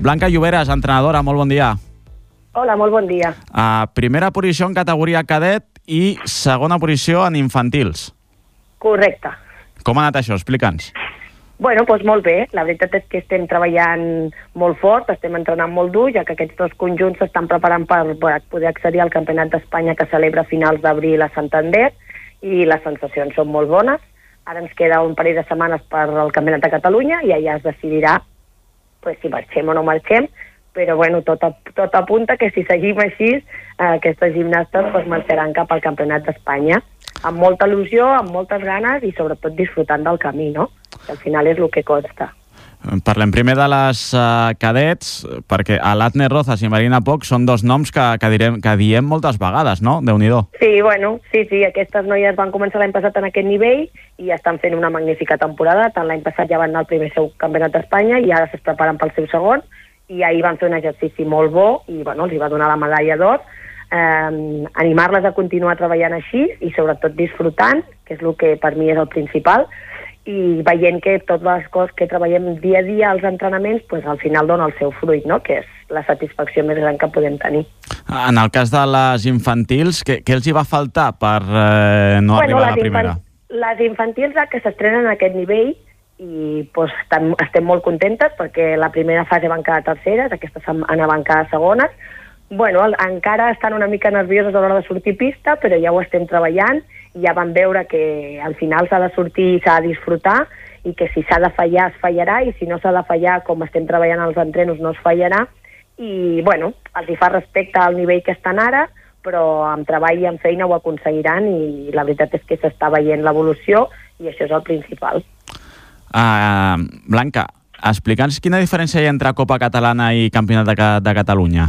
Blanca Lloberes, entrenadora, molt bon dia. Hola, molt bon dia. Uh, primera posició en categoria cadet i segona posició en infantils. Correcte. Com ha anat això? Explica'ns. Bueno, doncs molt bé. La veritat és que estem treballant molt fort, estem entrenant molt dur, ja que aquests dos conjunts s'estan preparant per, per poder accedir al Campionat d'Espanya que celebra finals d'abril a Santander i les sensacions són molt bones. Ara ens queda un parell de setmanes per al Campionat de Catalunya i allà es decidirà pues, si marxem o no marxem, però bueno, tot, tot apunta que si seguim així, eh, aquestes gimnastes pues, marxaran cap al Campionat d'Espanya amb molta il·lusió, amb moltes ganes i sobretot disfrutant del camí, no? Que al final és el que consta. Parlem primer de les uh, cadets, perquè Alatne Rozas i Marina Poc són dos noms que, que, direm, que diem moltes vegades, no? déu nhi Sí, bueno, sí, sí, aquestes noies van començar l'any passat en aquest nivell i estan fent una magnífica temporada. Tant l'any passat ja van anar al primer seu campionat d'Espanya i ara es preparen pel seu segon i ahir van fer un exercici molt bo i bueno, els hi va donar la medalla d'or. Eh, animar-les a continuar treballant així i sobretot disfrutant, que és el que per mi és el principal, i veient que totes les coses que treballem dia a dia als entrenaments pues, al final dona el seu fruit, no? que és la satisfacció més gran que podem tenir. En el cas de les infantils, què, què els hi va faltar per eh, no bueno, arribar a la primera? Infant les infantils que s'estrenen a aquest nivell i pues, estem, estem molt contentes perquè la primera fase van quedar terceres, aquesta setmana van quedar segones. Bueno, encara estan una mica nervioses a l'hora de sortir pista, però ja ho estem treballant ja van veure que al final s'ha de sortir i s'ha de disfrutar i que si s'ha de fallar es fallarà i si no s'ha de fallar com estem treballant als entrenos no es fallarà i bueno, els hi fa respecte al nivell que estan ara però amb treball i amb feina ho aconseguiran i la veritat és que s'està veient l'evolució i això és el principal. Uh, Blanca, explica'ns quina diferència hi ha entre Copa Catalana i Campionat de, de Catalunya.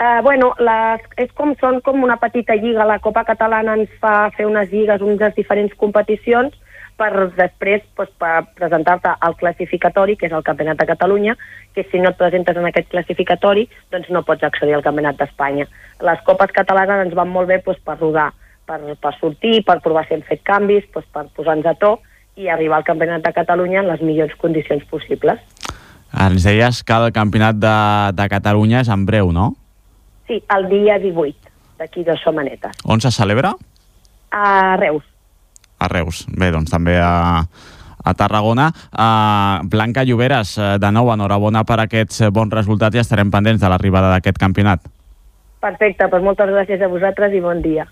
Uh, bueno, les, és com, són com una petita lliga. La Copa Catalana ens fa fer unes lligues, unes diferents competicions, per després pues, per presentar-te al classificatori, que és el Campionat de Catalunya, que si no et presentes en aquest classificatori, doncs no pots accedir al Campionat d'Espanya. Les copes catalanes ens van molt bé pues, per rodar, per, per sortir, per provar si hem fet canvis, pues, per posar-nos a to i arribar al Campionat de Catalunya en les millors condicions possibles. Ens deies que el Campionat de, de Catalunya és en breu, no? Sí, el dia 18, d'aquí dues setmanetes. On se celebra? A Reus. A Reus. Bé, doncs també a, a Tarragona. Uh, Blanca Lloberes, uh, de nou, enhorabona per aquests bons resultats i estarem pendents de l'arribada d'aquest campionat. Perfecte, doncs moltes gràcies a vosaltres i bon dia.